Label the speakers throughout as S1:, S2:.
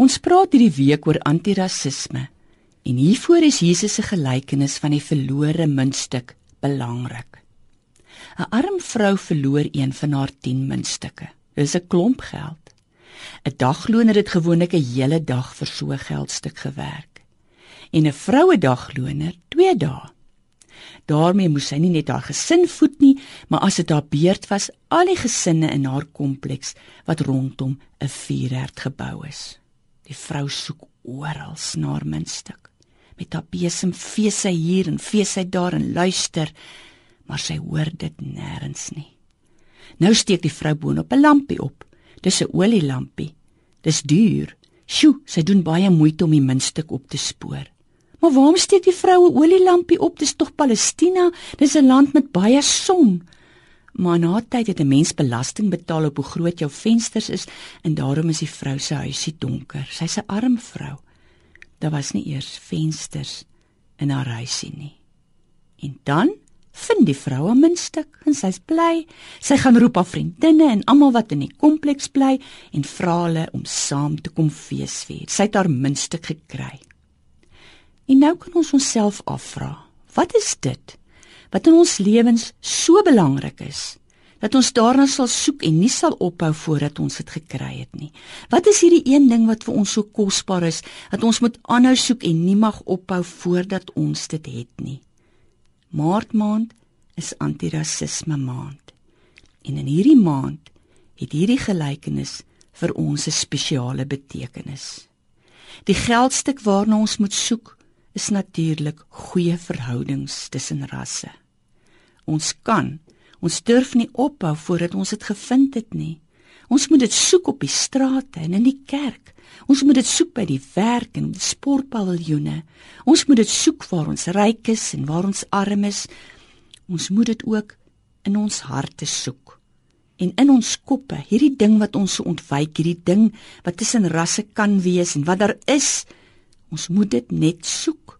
S1: Ons praat hierdie week oor antirasisme en hiervoor is Jesus se gelykenis van die verlore muntstuk belangrik. 'n Arm vrou verloor een van haar 10 muntstukke. Dis 'n klomp geld. 'n Dagloner het gewoonlik 'n hele dag vir so 'n geldstuk gewerk. En 'n vroue dagloner 2 dae. Daarmee moes sy nie net haar gesin voed nie, maar as dit haar beurt was, al die gesinne in haar kompleks wat rondom 'n vuurherd gebou is. Die vrou soek oral na haar muntstuk. Met haar besem vee sy hier en vee sy daar en luister, maar sy hoor dit nêrens nie. Nou steek die vrou boonop 'n lampie op. Dis 'n olielampie. Dis duur. Sjoe, sy doen baie moeite om die muntstuk op te spoor. Maar waarom steek die vrou 'n olielampie op? Dis tog Palestina. Dis 'n land met baie son. Maar na tyd het 'n mens belasting betaal op hoe groot jou vensters is en daarom is die vrou se huisie donker. Sy's 'n arm vrou. Daar was nie eers vensters in haar huisie nie. En dan vind die vrou 'n muntstuk en sy's bly. Sy gaan roep haar vriendinne en almal wat in die kompleks bly en vra hulle om saam te kom feesvier. Sy het haar muntstuk gekry. En nou kan ons onsself afvra, wat is dit wat in ons lewens so belangrik is dat ons daarna sal soek en nie sal ophou voordat ons dit gekry het nie. Wat is hierdie een ding wat vir ons so kosbaar is dat ons moet aanhou soek en nie mag ophou voordat ons dit het nie? Maart maand is antirasisme maand. En in hierdie maand het hierdie gelykenis vir ons 'n spesiale betekenis. Die geldstuk waarna ons moet soek is natuurlik goeie verhoudings tussen rasse. Ons kan, ons durf nie ophou voordat ons dit gevind het nie. Ons moet dit soek op die strate en in die kerk. Ons moet dit soek by die werk en die sportpaviljoene. Ons moet dit soek waar ons ryk is en waar ons arm is. Ons moet dit ook in ons harte soek. En in ons koppe, hierdie ding wat ons so ontwyk, hierdie ding wat tussen rasse kan wees en wat daar is, ons moet dit net soek.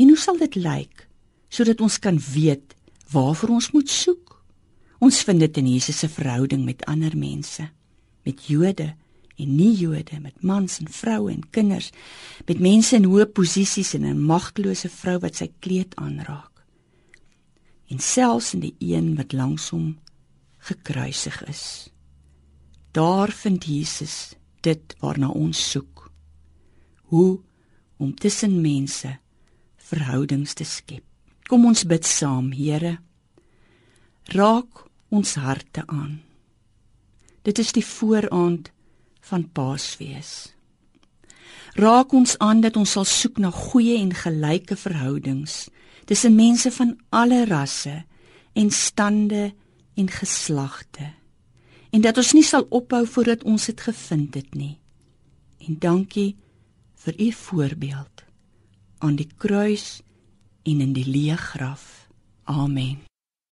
S1: En hoe sal dit lyk sodat ons kan weet waarvoor ons moet soek? Ons vind dit in Jesus se verhouding met ander mense, met Jode en nie-Jode, met mans en vroue en kinders, met mense in hoë posisies en 'n magtelose vrou wat sy kleed aanraak. En selfs in die een wat langs hom gekruisig is. Daar vind Jesus dit waarna ons soek. Hoe om tussen mense verhoudings te skep. Kom ons bid saam, Here. Raak ons harte aan. Dit is die vooraand van Paasfees. Raak ons aan dat ons sal soek na goeie en gelyke verhoudings tussen mense van alle rasse en stande en geslagte. En dat ons nie sal ophou voordat ons dit gevind het nie. En dankie vir u voorbeeld aan die kruis en in die leë graf. Amen.